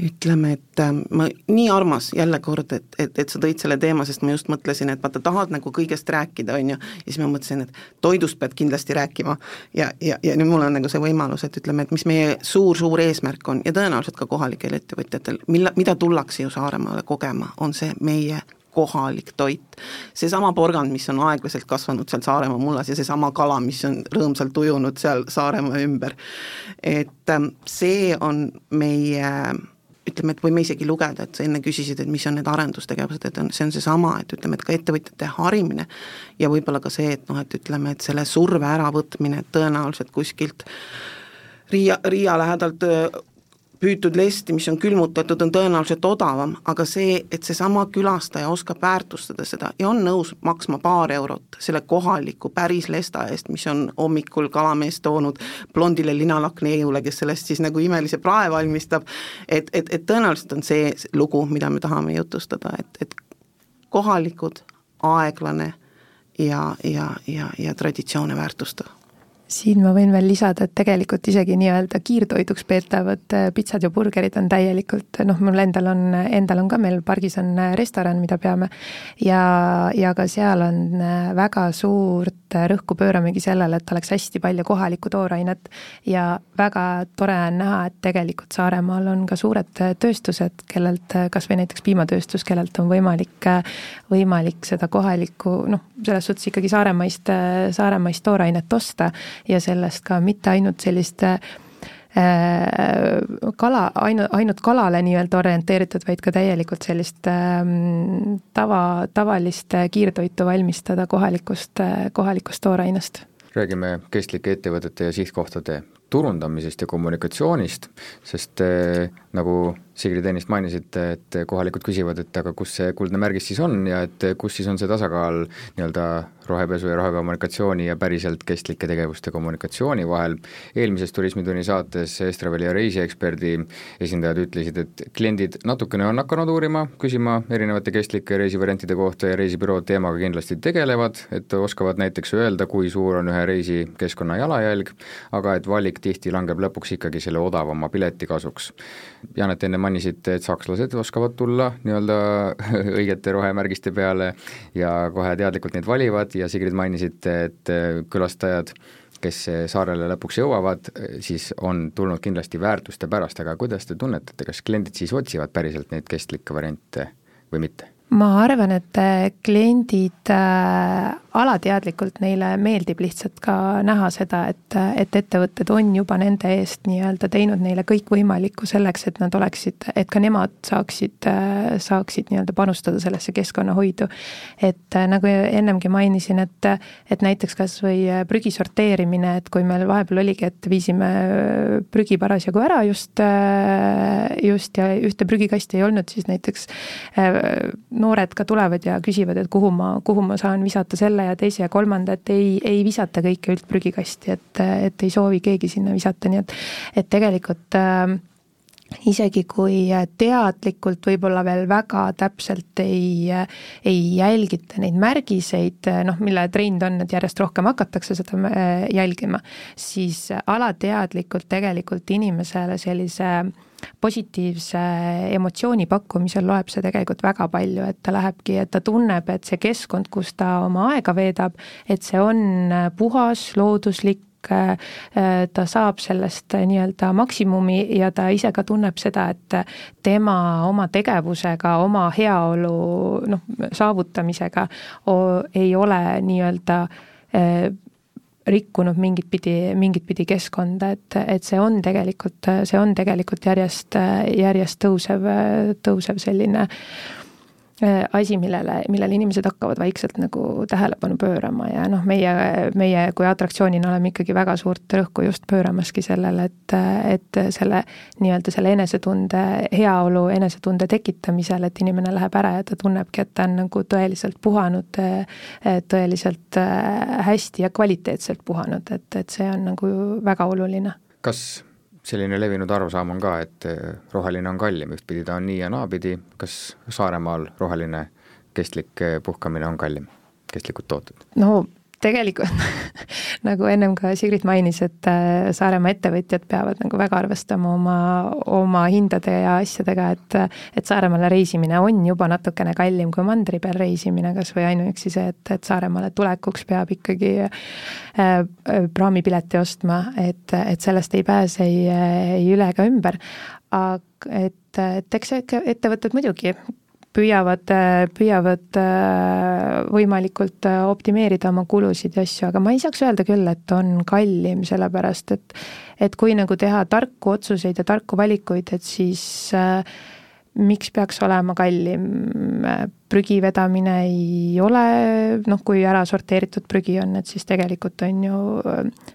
Ütleme, et äh, ma, nii armas jälle kord, et, et, et sa tõid selle teema, sest ma just mõtlesin, et vaata, tahad nagu kõigest rääkida, on ju, ja siis ma mõtlesin, et toidust pead kindlasti rääkima ja, ja, ja nüüd mul on nagu see võimalus, et ütleme, et mis meie suur-suur eesmärk on ja tõenäoliselt ka kohalikel ettevõtjatel, mille, mida tullakse ju Saaremaale kogema, on see meie kohalik toit. seesama porgand, mis on aeglaselt kasvanud seal Saaremaa mullas ja seesama kala, mis on rõõmsalt ujunud seal Saaremaa ümber. et ähm, see on meie ütleme, et võime isegi lugeda, et sa enne küsisid, et mis on need arendustegevused, et on, see on seesama, et ütleme, et ka ettevõtjate harimine ja võib-olla ka see, et noh, et ütleme, et selle surve äravõtmine tõenäoliselt kuskilt Riia, Riia lähedalt püütud lesti, mis on külmutatud, on tõenäoliselt odavam, aga see, et seesama külastaja oskab väärtustada seda ja on nõus maksma paar eurot selle kohaliku päris lesta eest, mis on hommikul kalamees toonud blondile linalakneiule, kes sellest siis nagu imelise prae valmistab, et, et, et tõenäoliselt on see lugu, mida me tahame jutustada, et, et kohalikud, aeglane ja, ja, ja, ja traditsioone väärtustav siin ma võin veel lisada, et tegelikult isegi nii-öelda kiirtoiduks peetavad äh, pitsad ja burgerid on täielikult, noh, mul endal on, endal on ka, meil pargis on äh, restoran, mida peame, ja, ja ka seal on äh, väga suurt rõhku pööramegi sellele, et oleks hästi palju kohalikku toorainet. Ja väga tore on näha, et tegelikult Saaremaal on ka suured tööstused, kellelt, kas või näiteks piimatööstus, kellelt on võimalik, võimalik seda kohalikku noh, selles suhtes ikkagi saaremaist, saaremaist toorainet osta ja sellest ka mitte ainult sellist äh, kala, ainu-, ainult kalale nii-öelda orienteeritud, vaid ka täielikult sellist ähm, tava, tavalist kiirtoitu valmistada kohalikust, kohalikust toorainest. räägime kestlike ettevõtete ja sihtkohtade turundamisest ja kommunikatsioonist, sest äh, nagu Sigrid ennist mainisite, et kohalikud küsivad, et aga kus see kuldne märgis siis on ja et kus siis on see tasakaal nii-öelda rohepesu ja rohekommunikatsiooni ja päriselt kestlike tegevuste kommunikatsiooni vahel. eelmises Turismitunni saates Estraveli ja reisieksperdi esindajad ütlesid, et kliendid natukene on hakanud uurima, küsima erinevate kestlike reisivariantide kohta ja reisibürood teemaga kindlasti tegelevad, et oskavad näiteks öelda, kui suur on ühe reisi keskkonna jalajälg, aga et valik tihti langeb lõpuks ikkagi selle odavama pileti kasuks. Janet enne mainisite, et sakslased oskavad tulla nii-öelda õigete rohemärgiste peale ja kohe teadlikult neid valivad ja Sigrid mainisite, et külastajad kes saarele lõpuks jõuavad, siis on tulnud kindlasti väärtuste pärast, aga kuidas te tunnetate, kas kliendid siis otsivad päriselt neid kestlikke variante või mitte? ma arvan, et kliendid äh, alateadlikult neile meeldib lihtsalt ka näha seda, et, et ettevõtted on juba nende eest nii-öelda teinud neile kõikvõimalikku selleks, et nad oleksid, et ka nemad saaksid, saaksid nii-öelda panustada sellesse keskkonnahoidu. et nagu ennemgi mainisin, et, et näiteks kas või prügi sorteerimine, et kui meil vahepeal oligi, et viisime prügi parasjagu ära just, just ja ühte prügikasti ei olnud, siis näiteks noored ka tulevad ja küsivad, et kuhu ma, kuhu ma saan visata selle selle ja teise ja kolmanda, et ei, ei visata kõike üldprügikasti, et, et ei soovi keegi sinna visata, nii et, et tegelikult äh, isegi kui teadlikult võib-olla veel väga täpselt ei, ei jälgita neid märgiseid, noh, mille trend on, et järjest rohkem hakatakse seda äh, jälgima, siis alateadlikult tegelikult inimesele sellise positiivse emotsiooni pakkumisel loeb see tegelikult väga palju, et ta lähebki, et ta tunneb, et see keskkond, kus ta oma aega veedab, et see on puhas, looduslik, Äh, ta saab sellest nii-öelda maksimumi ja ta ise ka tunneb seda, et tema oma tegevusega, oma heaolu noh, saavutamisega ei ole nii-öelda äh, rikkunud mingit pidi, mingit pidi keskkonda, et, et see on tegelikult, see on tegelikult järjest, järjest tõusev, tõusev selline äh, asi, millele, millele inimesed hakkavad vaikselt nagu tähelepanu pöörama ja noh, meie, meie kui atraktsioonina oleme ikkagi väga suurt rõhku just pööramaski sellele, et, et selle nii-öelda selle enesetunde, heaolu enesetunde tekitamisel, et inimene läheb ära ja ta tunnebki, et ta on nagu tõeliselt puhanud, tõeliselt äh, hästi ja kvaliteetselt puhanud, et, et see on nagu väga oluline. kas selline levinud arusaam on ka, et eh, roheline on kallim, ühtpidi ta on nii ja naapidi, kas Saaremaal roheline kestlik eh, puhkamine on kallim, kestlikud tooted? no tegelikult nagu ennem ka Sigrid mainis, et äh, Saaremaa ettevõtjad peavad nagu väga arvestama oma, oma hindade ja asjadega, et et Saaremaale reisimine on juba natukene kallim kui mandri peal reisimine, kas või ainuüksi see, et, et Saaremaale tulekuks peab ikkagi äh, praamipileti ostma, et, et sellest ei pääse ei, ei üle ega ümber. aga et, et eks ettevõtted muidugi püüavad, püüavad äh, võimalikult äh, optimeerida oma kulusid ja asju, aga ma ei saaks öelda küll, et on kallim, sellepärast et et kui nagu teha tarku otsuseid ja tarku valikuid, et siis äh, miks peaks olema kallim, prügi vedamine ei ole, noh, kui ära sorteeritud prügi on, et siis tegelikult on ju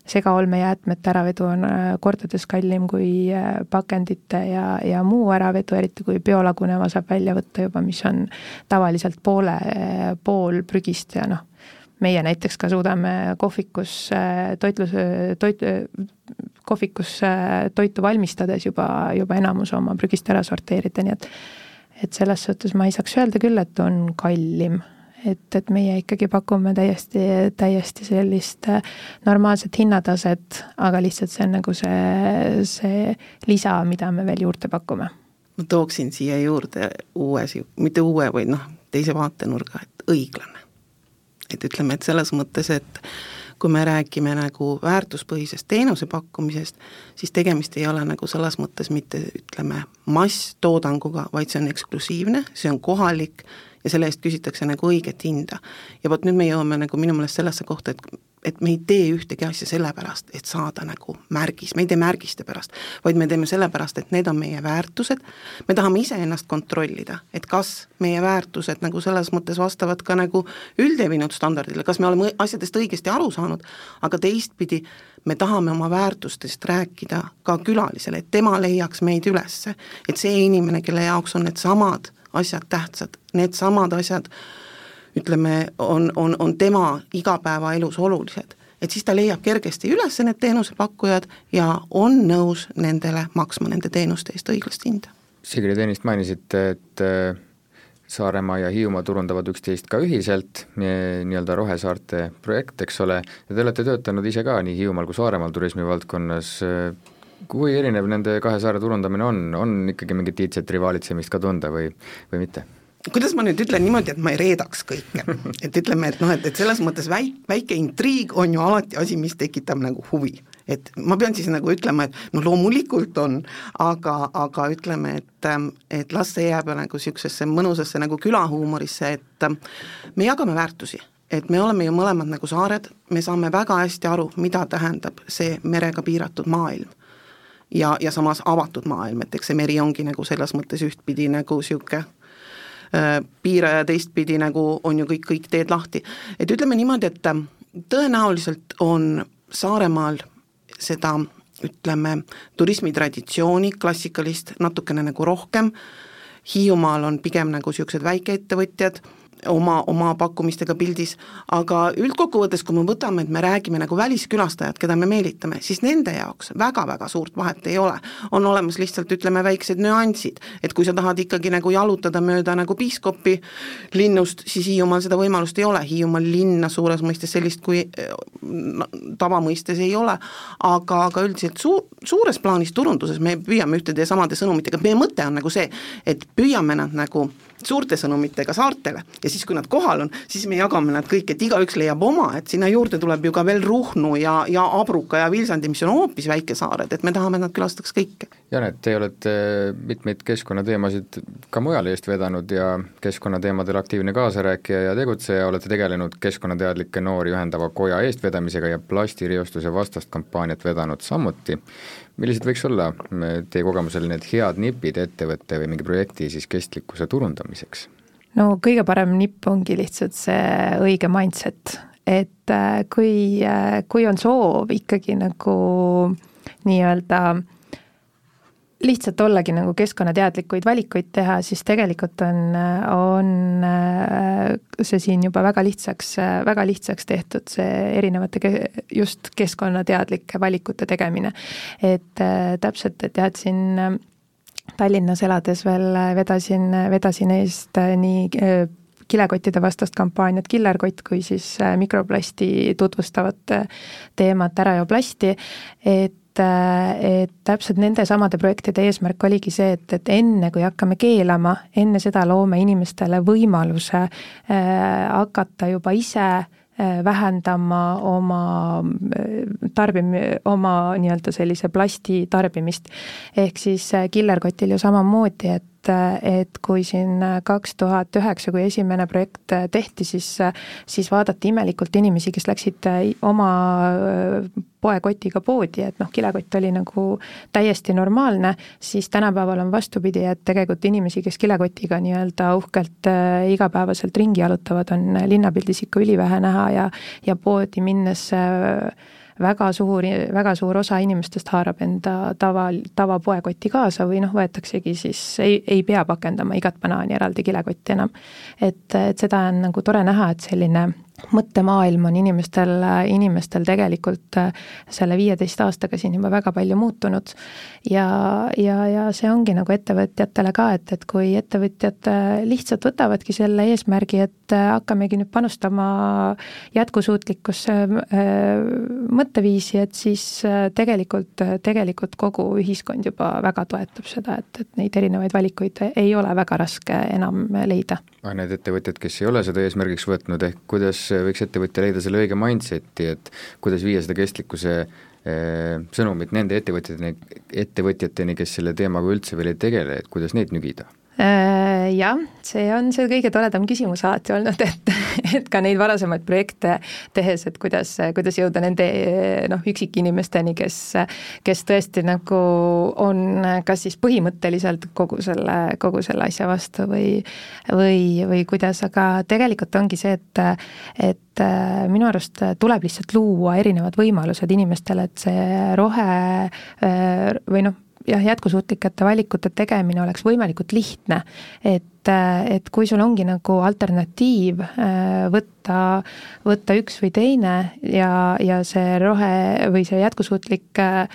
segaolmejäätmete äravedu on äh, kordades kallim kui äh, pakendite ja, ja muu äravedu, eriti kui biolaguneva saab välja võtta juba, mis on tavaliselt poole, pool prügist ja noh, meie näiteks ka suudame kohvikus toitlus, toit, kohvikus toitu valmistades juba, juba enamus oma prügist ära sorteerida, nii et et selles suhtes ma ei saaks öelda küll, et on kallim. et, et meie ikkagi pakume täiesti, täiesti sellist normaalset hinnataset, aga lihtsalt see on nagu see, see lisa, mida me veel juurde pakume. ma tooksin siia juurde uue, mitte uue, vaid noh, teise vaatenurga, et õiglane. Et ütleme, et selles mõttes, et kui me räägime nagu väärtuspõhisest teenuse pakkumisest, siis tegemist ei ole nagu selles mõttes mitte ütleme, masstoodanguga, vaid see on eksklusiivne, see on kohalik ja selle eest küsitakse nagu õiget hinda. ja vot nüüd me jõuame nagu minu meelest sellesse kohta, et et me ei tee ühtegi asja sellepärast, et saada nagu märgis, me ei tee märgiste pärast, vaid me teeme sellepärast, et need on meie väärtused, me tahame iseennast kontrollida, et kas meie väärtused nagu selles mõttes vastavad ka nagu üldlevinud standardile, kas me oleme asjadest õigesti aru saanud, aga teistpidi me tahame oma väärtustest rääkida ka külalisele, et tema leiaks meid ülesse. et see inimene, kelle jaoks on needsamad asjad tähtsad, needsamad asjad ütleme, on, on, on tema igapäevaelus olulised, et siis ta leiab kergesti üles need teenusepakkujad ja on nõus nendele maksma nende teenuste eest õiglast hinda. Sigrid, ennist mainisite, et äh, Saaremaa ja Hiiumaa turundavad üksteist ka ühiselt, nii-öelda rohesaarte projekt, eks ole, ja te olete töötanud ise ka nii Hiiumaal kui Saaremaal turismivaldkonnas, kui erinev nende kahe saare turundamine on, on ikkagi mingit iidset rivaalitsemist ka tunda või, või mitte? Kuidas ma nüüd ütlen niimoodi, et ma ei reedaks kõike, et ütleme, et noh, et, et selles mõttes väik-, väike intriig on ju alati asi, mis tekitab nagu huvi. et ma pean siis nagu ütlema, et no loomulikult on, aga, aga ütleme, et, et las see jääb nagu niisugusesse mõnusasse nagu külahuumorisse, et me jagame väärtusi et me oleme ju mõlemad nagu saared, me saame väga hästi aru, mida tähendab see merega piiratud maailm. ja, ja samas avatud maailm, et eks see meri ongi nagu selles mõttes ühtpidi nagu niisugune Äh, piire ja teistpidi nagu on ju kõik, kõik teed lahti. et ütleme niimoodi, et äh, tõenäoliselt on Saaremaal seda ütleme, turismitraditsiooni, klassikalist natukene nagu rohkem, Hiiumaal on pigem nagu niisugused väikeettevõtjad, oma, oma pakkumistega pildis, aga üldkokkuvõttes, kui me võtame, et me räägime nagu väliskülastajad, keda me meelitame, siis nende jaoks väga-väga suurt vahet ei ole. on olemas lihtsalt ütleme, väiksed nüansid, et kui sa tahad ikkagi nagu jalutada mööda nagu piiskopi linnust, siis Hiiumaal seda võimalust ei ole, Hiiumaal linna suures mõistes sellist kui tavamõistes ei ole, aga, aga üldiselt suu-, suures plaanis turunduses me püüame ühtede ja samade sõnumitega, meie mõte on nagu see, et püüame nad nagu suurte sõnumitega saartele ja siis, kui nad kohal on, siis me jagame nad kõik, et igaüks leiab oma, et sinna juurde tuleb ju ka veel Ruhnu ja, ja Abruka ja Vilsandi, mis on hoopis väikesaared, et me tahame, et nad külastaks kõike. Janet, te olete mitmeid keskkonnateemasid ka mujal eest vedanud ja keskkonnateemadel aktiivne kaasarääkija ja tegutseja, olete tegelenud keskkonnateadlikke noori ühendava koja eestvedamisega ja plastireostuse vastast kampaaniat vedanud samuti millised võiks olla teie kogemusel need head nipid ettevõtte või mingi projekti siis kestlikkuse turundamiseks? no kõige parem nipp ongi lihtsalt see õige mindset, et äh, kui, äh, kui on soov ikkagi nagu nii-öelda äh, lihtsalt ollagi nagu keskkonnateadlikuid valikuid teha, siis tegelikult on, on äh, see siin juba väga lihtsaks, väga lihtsaks tehtud, see erinevate just keskkonnateadlike valikute tegemine. et äh, täpselt, et jah, et siin äh, Tallinnas elades veel vedasin, vedasin eest nii kilekottide vastast kampaaniat Killerkott kui siis mikroplasti tutvustavat teemat Ära joo plasti, et et täpselt nende samade projektide eesmärk oligi see, et, et enne, kui hakkame keelama, enne seda loome inimestele võimaluse äh, hakata juba ise äh, vähendama oma äh, tarbim-, oma nii-öelda sellise plasti tarbimist. ehk siis äh, killerkotil ju samamoodi, et et kui siin kaks tuhat üheksa, kui esimene projekt tehti, siis, siis vaadati imelikult inimesi, kes läksid oma poekotiga poodi, et noh, kilekott oli nagu täiesti normaalne, siis tänapäeval on vastupidi, et tegelikult inimesi, kes kilekotiga nii-öelda uhkelt äh, igapäevaselt ringi jalutavad, on linnapildis ikka ülivähe näha ja, ja poodi minnes äh, väga suur, väga suur osa inimestest haarab enda tava, tavapoekoti kaasa või noh, võetaksegi siis, ei, ei pea pakendama igat banaani eraldi kilekotti enam. et, et seda on nagu tore näha, et selline mõttemaailm on inimestel, inimestel tegelikult äh, selle viieteist aastaga siin juba väga palju muutunud. ja, ja, ja see ongi nagu ettevõtjatele ka, et, et kui ettevõtjad äh, lihtsalt võtavadki selle eesmärgi, et äh, hakkamegi nüüd panustama jätkusuutlikkusse mõtteviisi, et siis tegelikult, tegelikult kogu ühiskond juba väga toetab seda, et, et neid erinevaid valikuid ei ole väga raske enam leida. aga need ettevõtjad, kes ei ole seda eesmärgiks võtnud, ehk kuidas võiks ettevõtja leida selle õige mindset'i, et kuidas viia seda kestlikkuse eh, sõnumit nende ettevõtjateni, ettevõtjateni, kes selle teemaga üldse veel ei tegele, et kuidas neid nügida? Äh, jah, see on see kõige toredam küsimus alati olnud, et, et ka neid varasemaid projekte tehes, et kuidas, kuidas jõuda nende noh, üksikinimesteni, kes, kes tõesti nagu on kas siis põhimõtteliselt kogu selle, kogu selle asja vastu või, või, või kuidas, aga tegelikult ongi see, et, et minu arust tuleb lihtsalt luua erinevad võimalused inimestele, et see rohe või noh, jah, jätkusuutlikete valikute tegemine oleks võimalikult lihtne, et et kui sul ongi nagu alternatiiv äh, võtta, võtta üks või teine ja, ja see rohe või see jätkusuutlik äh,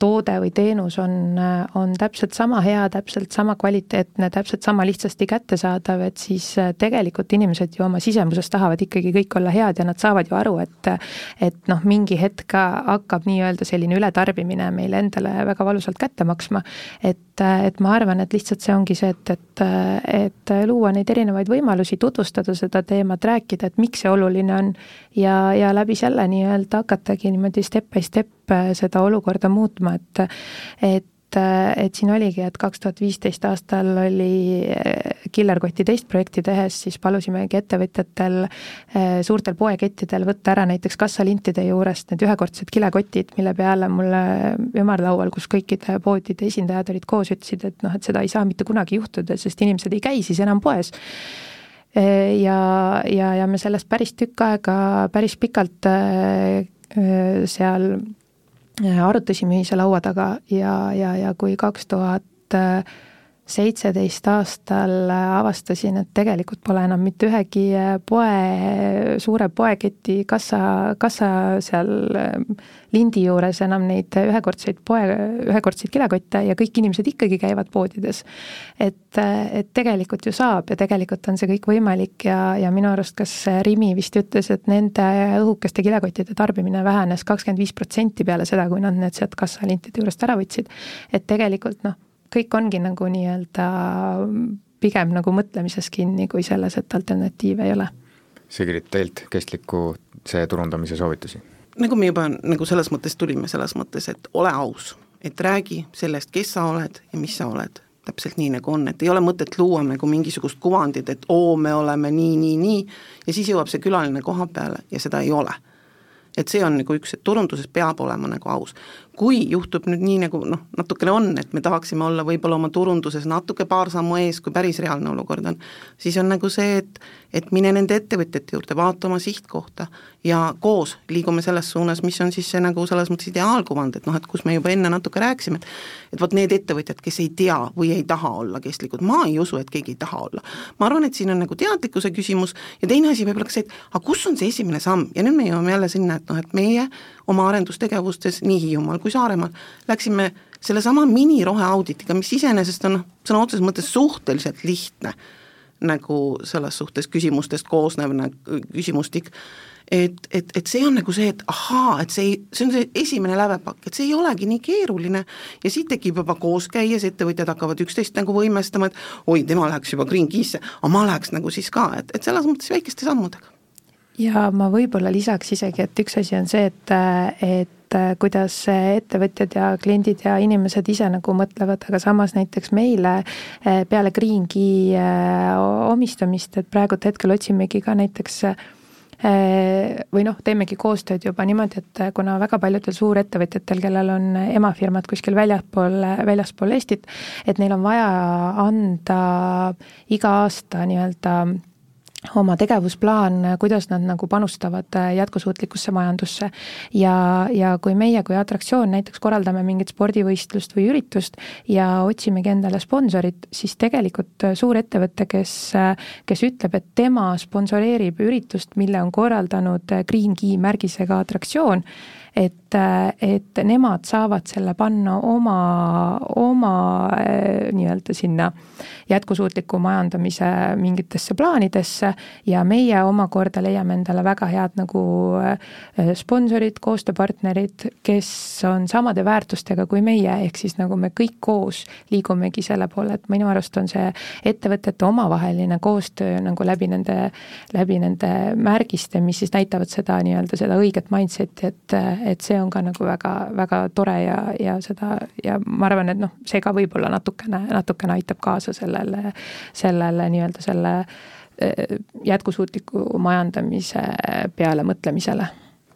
toode või teenus on, on täpselt sama hea, täpselt sama kvaliteetne, täpselt sama lihtsasti kättesaadav, et siis äh, tegelikult inimesed ju oma sisemuses tahavad ikkagi kõik olla head ja nad saavad ju aru, et et noh, mingi hetk hakkab nii-öelda selline ületarbimine meile endale väga valusalt kätte maksma, et, et ma arvan, et lihtsalt see ongi see, et, et, et luua neid erinevaid võimalusi, tutvustada seda teemat, rääkida, et miks see oluline on. Ja, ja läbi selle nii-öelda hakatagi niimoodi step by step äh, seda olukorda muutma, et et et siin oligi, et kaks tuhat viisteist aastal oli äh, Killerkoti teist projekti tehes, siis palusimegi ettevõtjatel äh, suurtel poekettidel võtta ära näiteks kassalintide juurest need ühekordsed kilekotid, mille peale mulle ümarlaual, kus kõikide poodide esindajad olid koos, ütlesid, et noh, et seda ei saa mitte kunagi juhtuda, sest inimesed ei käi siis enam poes. Ja, ja, ja me sellest päris tükk aega, päris pikalt seal arutasime ühise laua taga ja, ja, ja kui kaks tuhat seitseteist aastal avastasin, et tegelikult pole enam mitte ühegi poe, suure poeketi kassa, kassa seal lindi juures enam neid ühekordseid poe, ühekordseid kilekotte ja kõik inimesed ikkagi käivad poodides. et, et tegelikult ju saab ja tegelikult on see kõik võimalik ja, ja minu arust kas Rimi vist ütles, et nende õhukeste kilekottide tarbimine vähenes kakskümmend viis protsenti peale seda, kui nad need sealt kassalintide juurest ära võtsid. et tegelikult noh, kõik ongi nagu nii-öelda pigem nagu mõtlemises kinni, kui selles, et alternatiive ei ole. Sigrid, teilt kestliku see turundamise soovitusi? nagu me juba nagu selles mõttes tulime, selles mõttes, et ole aus, et räägi sellest, kes sa oled ja mis sa oled, täpselt nii, nagu on, et ei ole mõtet luua nagu mingisugust kuvandit, et oo, me oleme nii, nii, nii, ja siis jõuab see külaline koha peale ja seda ei ole et see on nagu üks, et turunduses peab olema nagu aus kui juhtub nüüd nii, nagu noh, natukene on, et me tahaksime olla võib-olla oma turunduses natuke paar sammu ees, kui päris reaalne olukord on, siis on nagu see, et et mine nende ettevõtjate juurde, vaata oma sihtkohta ja koos liigume selles suunas, mis on siis see nagu selles mõttes ideaalkuvand, et noh, et kus me juba enne natuke rääkisime, et et vot need ettevõtjad, kes ei tea või ei taha olla kestlikud, ma ei usu, et keegi ei taha olla. ma arvan, et siin on nagu teadlikkuse küsimus ja teine asi võib-olla ka see, et aga kus on see esimene samm ja nüüd me jõuame jälle sinna, et noh, et meie oma arendustegevustes nii Hiiumaal kui Saaremaal läksime sellesama miniroheauditiga, mis iseenesest on noh, sõna otseses mõttes suhteliselt lihtne, nagu selles suhtes küsimustest koosnev nagu küsimustik, et, et, et see on nagu see, et ahaa, et see ei, see on see esimene lävepakk, et see ei olegi nii keeruline. Ja siit tekib juba kooskäies, ettevõtjad hakkavad üksteist nagu võimestama, et oi, tema läheks juba Green Key'sse, aga ma läheks nagu siis ka, et, et selles mõttes väikeste sammudega. Ja ma võib-olla lisaks isegi, et üks asi on see, et, et kuidas ettevõtjad ja kliendid ja inimesed ise nagu mõtlevad, aga samas näiteks meile eh, peale Green Key eh, omistamist, et praegult hetkel otsimegi ka näiteks või noh, teemegi koostööd juba niimoodi, et kuna väga paljudel suurettevõtjatel, kellel on emafirmad kuskil väljaspool, väljaspool Eestit, et neil on vaja anda iga aasta nii-öelda oma tegevusplaan, kuidas nad nagu panustavad äh, jätkusuutlikusse majandusse. ja, ja kui meie kui atraktsioon näiteks korraldame mingit spordivõistlust või üritust ja otsimegi endale sponsorit, siis tegelikult äh, suur ettevõte, kes, äh, kes ütleb, et tema sponsoreerib üritust, mille on korraldanud Green Key märgisega atraktsioon, et, et nemad saavad selle panna oma, oma eh, nii-öelda sinna jätkusuutliku majandamise mingitesse plaanidesse ja meie omakorda leiame endale väga head nagu eh, sponsorid, koostööpartnerid, kes on samade väärtustega kui meie, ehk siis nagu me kõik koos liigumegi selle poole, et minu arust on see ettevõtete omavaheline koostöö nagu läbi nende, läbi nende märgiste, mis siis näitavad seda nii-öelda seda õiget mindset'i, et et see on ka nagu väga, väga tore ja, ja seda ja ma arvan, et noh, see ka võib-olla natukene, natukene aitab kaasa sellele, sellele nii-öelda selle eh, jätkusuutliku majandamise peale mõtlemisele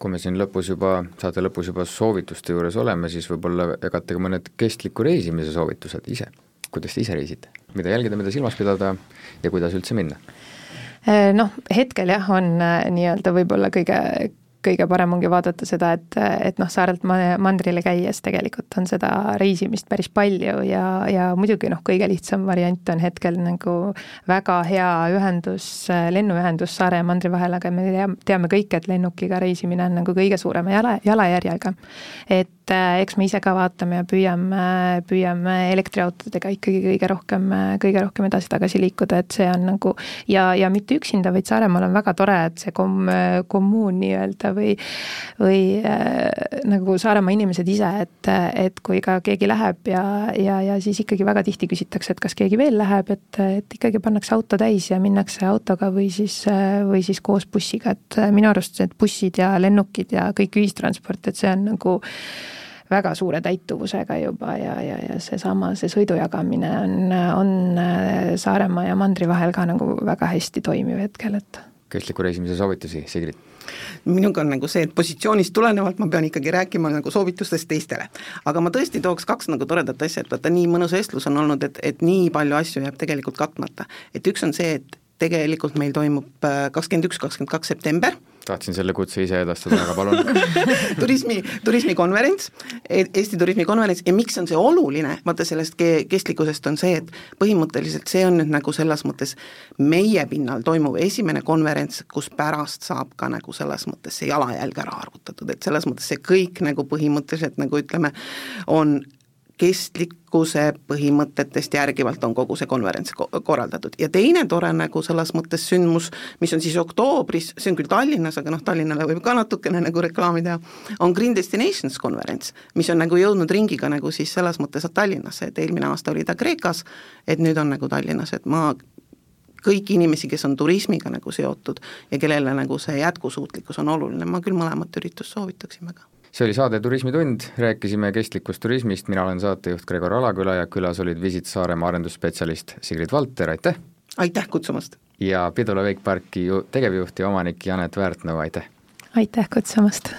kui me siin lõpus juba, saate lõpus juba soovituste juures oleme, siis võib-olla jagate ka mõned kestliku reisimise soovitused ise. kuidas te ise reisite, mida jälgida, mida silmas pidada ja kuidas üldse minna? Eh, noh, hetkel jah, on eh, nii-öelda võib-olla kõige, kõige parem ongi vaadata seda, et, et noh, saarelt mandrile käies tegelikult on seda reisimist päris palju ja, ja muidugi noh, kõige lihtsam variant on hetkel nagu väga hea ühendus, lennuühendus saare ja mandri vahel, aga me teame kõik, et lennukiga reisimine on nagu kõige suurema jala, jalajärjega. et et äh, eks me ise ka vaatame ja püüame, püüame elektriautodega ikkagi kõige rohkem, kõige rohkem edasi-tagasi liikuda, et see on nagu ja, ja mitte üksinda, vaid Saaremaal on väga tore, et see kom-, kommuun nii-öelda või või äh, nagu Saaremaa inimesed ise, et, et kui ka keegi läheb ja, ja, ja siis ikkagi väga tihti küsitakse, et kas keegi veel läheb, et, et ikkagi pannakse auto täis ja minnakse autoga või siis, või siis koos bussiga, et minu arust need bussid ja lennukid ja kõik ühistransport, et see on nagu väga suure täituvusega juba ja, ja, ja seesama, see sõidu jagamine on, on äh, Saaremaa ja mandri vahel ka nagu väga hästi toimiv hetkel, et. kestliku reisimise soovitusi, Sigrid? minuga on nagu see, et positsioonist tulenevalt ma pean ikkagi rääkima nagu soovitustest teistele. aga ma tõesti tooks kaks nagu toredat asja, et vaata, nii mõnus vestlus on olnud, et, et nii palju asju jääb tegelikult katmata. et üks on see, et tegelikult meil toimub äh, kakskümmend üks, kakskümmend kaks september tahtsin selle kutse ise edastada, aga palun. Turismi, turismikonverents, e-, Eesti turismikonverents. Ja miks on see oluline, vaata sellest ke-, kestlikkusest on see, et põhimõtteliselt see on nüüd nagu selles mõttes meie pinnal toimuv esimene konverents, kus pärast saab ka nagu selles mõttes see jalajälg ära arvutatud, et selles mõttes see kõik nagu põhimõtteliselt nagu ütleme, on kestlikkuse põhimõtetest järgivalt on kogu see konverents ko korraldatud. Ja teine tore nagu selles mõttes sündmus, mis on siis oktoobris, see on küll Tallinnas, aga noh, Tallinnale võib ka natukene nagu reklaami teha, on Green Destinations konverents, mis on nagu jõudnud ringiga nagu siis selles mõttes Tallinnasse, et eelmine aasta oli ta Kreekas, et nüüd on nagu Tallinnas, et ma kõiki inimesi, kes on turismiga nagu seotud ja kellele nagu see jätkusuutlikkus on oluline, ma küll mõlemat üritust soovitaksin väga see oli saade Turismitund, rääkisime kestlikust turismist, mina olen saatejuht Gregor Alaküla ja külas olid Visit Saaremaa arendusspetsialist Sigrid Valter, aitäh! aitäh kutsumast! ja Pidula Wakeparki ju tegevjuht ja omanik Janet Väärtnõu, aitäh! aitäh kutsumast!